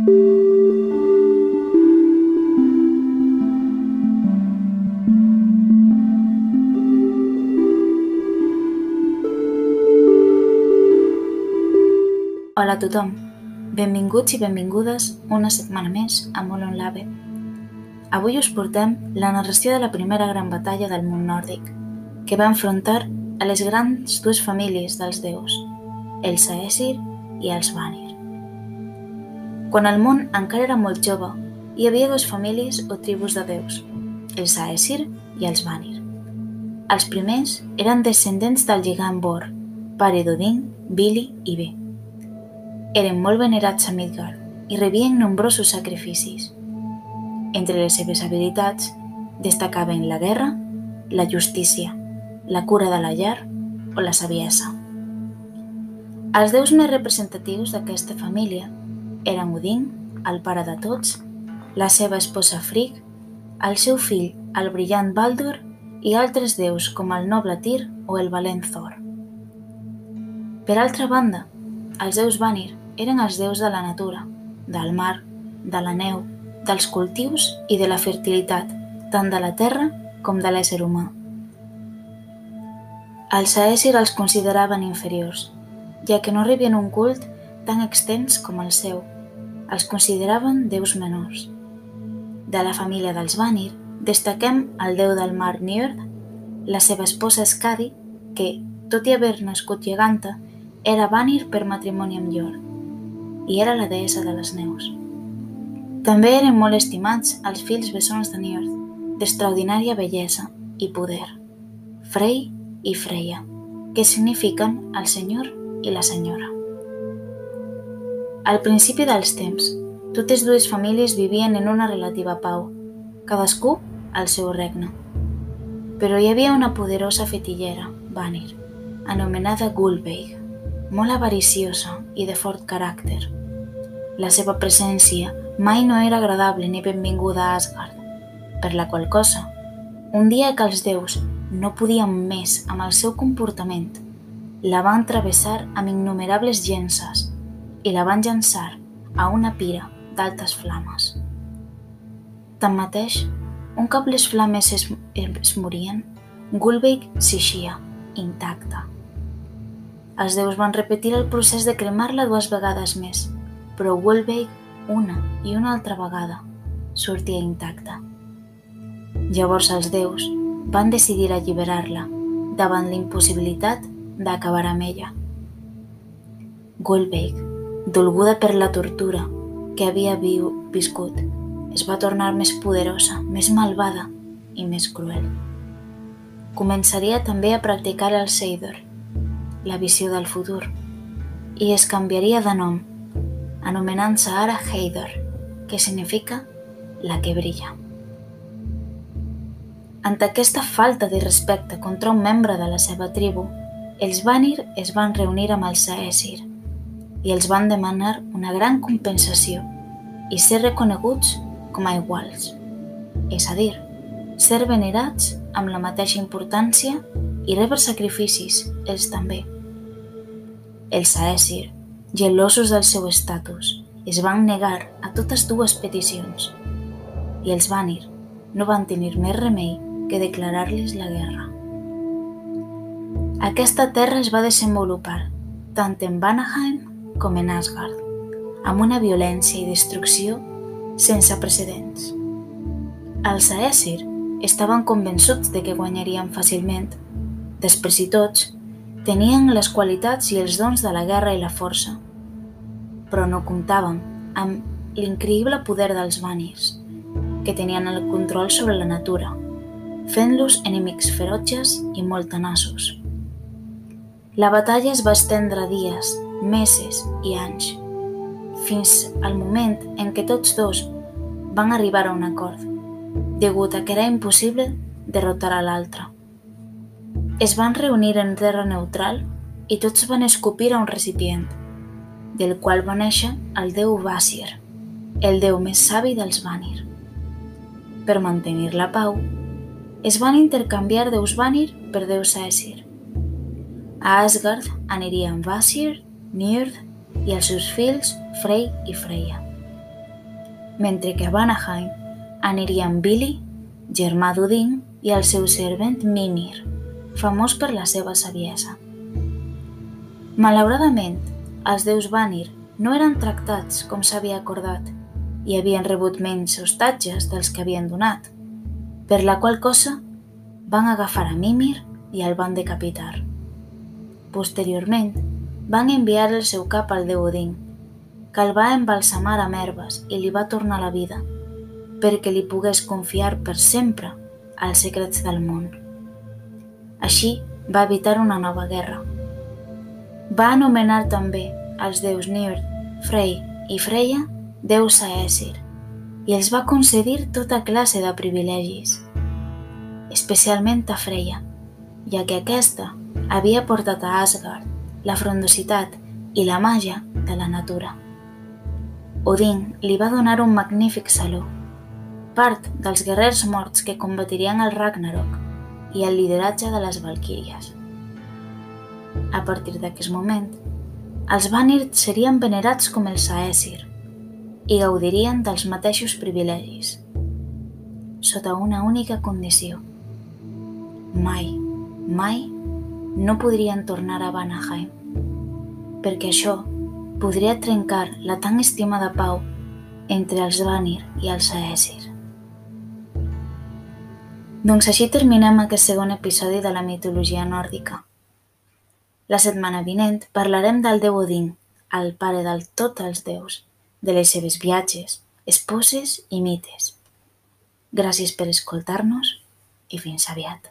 Hola a tothom, benvinguts i benvingudes una setmana més a Molon Lave. Avui us portem la narració de la primera gran batalla del món nòrdic, que va enfrontar a les grans dues famílies dels déus, els Aesir i els Vanir. Quan el món encara era molt jove, hi havia dues famílies o tribus de déus, els Aesir i els Vanir. Els primers eren descendents del gegant Bor, pare d'Odin, Vili i Ve eren molt venerats a Midgard i rebien nombrosos sacrificis. Entre les seves habilitats destacaven la guerra, la justícia, la cura de la llar o la saviesa. Els déus més representatius d'aquesta família eren Odin, el pare de tots, la seva esposa Frigg, el seu fill, el brillant Baldur, i altres déus com el noble Tyr o el valent Thor. Per altra banda, els déus Vanir eren els déus de la natura, del mar, de la neu, dels cultius i de la fertilitat, tant de la terra com de l'ésser humà. Els Aesir els consideraven inferiors, ja que no rebien un cult tan extens com el seu. Els consideraven déus menors. De la família dels Vanir destaquem el déu del mar Njörd, la seva esposa Skadi, que, tot i haver nascut geganta, era Vanir per matrimoni amb Njord i era la deessa de les neus. També eren molt estimats els fills bessons de Njord, d'extraordinària bellesa i poder, Frey i Freya, que signifiquen el senyor i la senyora. Al principi dels temps, totes dues famílies vivien en una relativa pau, cadascú al seu regne. Però hi havia una poderosa fetillera, Vanir, anomenada Gulveig, molt avariciosa i de fort caràcter, la seva presència mai no era agradable ni benvinguda a Asgard, per la qual cosa, un dia que els déus no podien més amb el seu comportament, la van travessar amb innumerables llences i la van llançar a una pira d'altes flames. Tanmateix, un cop les flames es, es morien, Gulveig s'eixia, intacta. Els déus van repetir el procés de cremar-la dues vegades més, però Wolbeig una i una altra vegada sortia intacta. Llavors els déus van decidir alliberar-la davant l'impossibilitat d'acabar amb ella. Golbeig, dolguda per la tortura que havia viu, viscut, es va tornar més poderosa, més malvada i més cruel. Començaria també a practicar el Seidor, la visió del futur, i es canviaria de nom anomenant-se ara Heidor, que significa la que brilla. Ante aquesta falta de respecte contra un membre de la seva tribu, els Vanir es van reunir amb els Aesir i els van demanar una gran compensació i ser reconeguts com a iguals, és a dir, ser venerats amb la mateixa importància i rebre sacrificis, ells també. Els Aesir gelosos del seu estatus, es van negar a totes dues peticions i els Vanir no van tenir més remei que declarar-los la guerra. Aquesta terra es va desenvolupar tant en Vanaheim com en Asgard, amb una violència i destrucció sense precedents. Els Aesir estaven convençuts de que guanyarien fàcilment. Després i tots, Tenien les qualitats i els dons de la guerra i la força, però no comptaven amb l'increïble poder dels Vanirs, que tenien el control sobre la natura, fent-los enemics ferotges i molt tenaços. La batalla es va estendre dies, mesos i anys, fins al moment en què tots dos van arribar a un acord, degut a que era impossible derrotar a l'altre. Es van reunir en terra neutral i tots van escopir a un recipient, del qual va néixer el déu Vàsir, el déu més savi dels Vanir. Per mantenir la pau, es van intercanviar déus Vanir per déus Aesir. A Asgard anirien Vàsir, Njörd i els seus fills Frey i Freya. mentre que a Vanaheim anirien Billy, germà d'Odin, i el seu servent Mimir, famós per la seva saviesa. Malauradament, els déus Vanir no eren tractats com s'havia acordat i havien rebut menys hostatges dels que havien donat, per la qual cosa van agafar a Mimir i el van decapitar. Posteriorment, van enviar el seu cap al déu Odin, que el va embalsamar amb herbes i li va tornar la vida, perquè li pogués confiar per sempre als secrets del món. Així va evitar una nova guerra. Va anomenar també els déus Njord, Frey i Freya déus Aesir i els va concedir tota classe de privilegis, especialment a Freya, ja que aquesta havia portat a Asgard la frondositat i la màgia de la natura. Odin li va donar un magnífic saló, part dels guerrers morts que combatirien el Ragnarok i el lideratge de les Valquíries. A partir d'aquest moment, els Vanir serien venerats com els Aesir i gaudirien dels mateixos privilegis, sota una única condició. Mai, mai no podrien tornar a Vanaheim, perquè això podria trencar la tan estimada pau entre els Vanir i els Aesir. Doncs així terminem aquest segon episodi de la mitologia nòrdica. La setmana vinent parlarem del déu Odin, el pare del tots els déus, de les seves viatges, esposes i mites. Gràcies per escoltar-nos i fins aviat.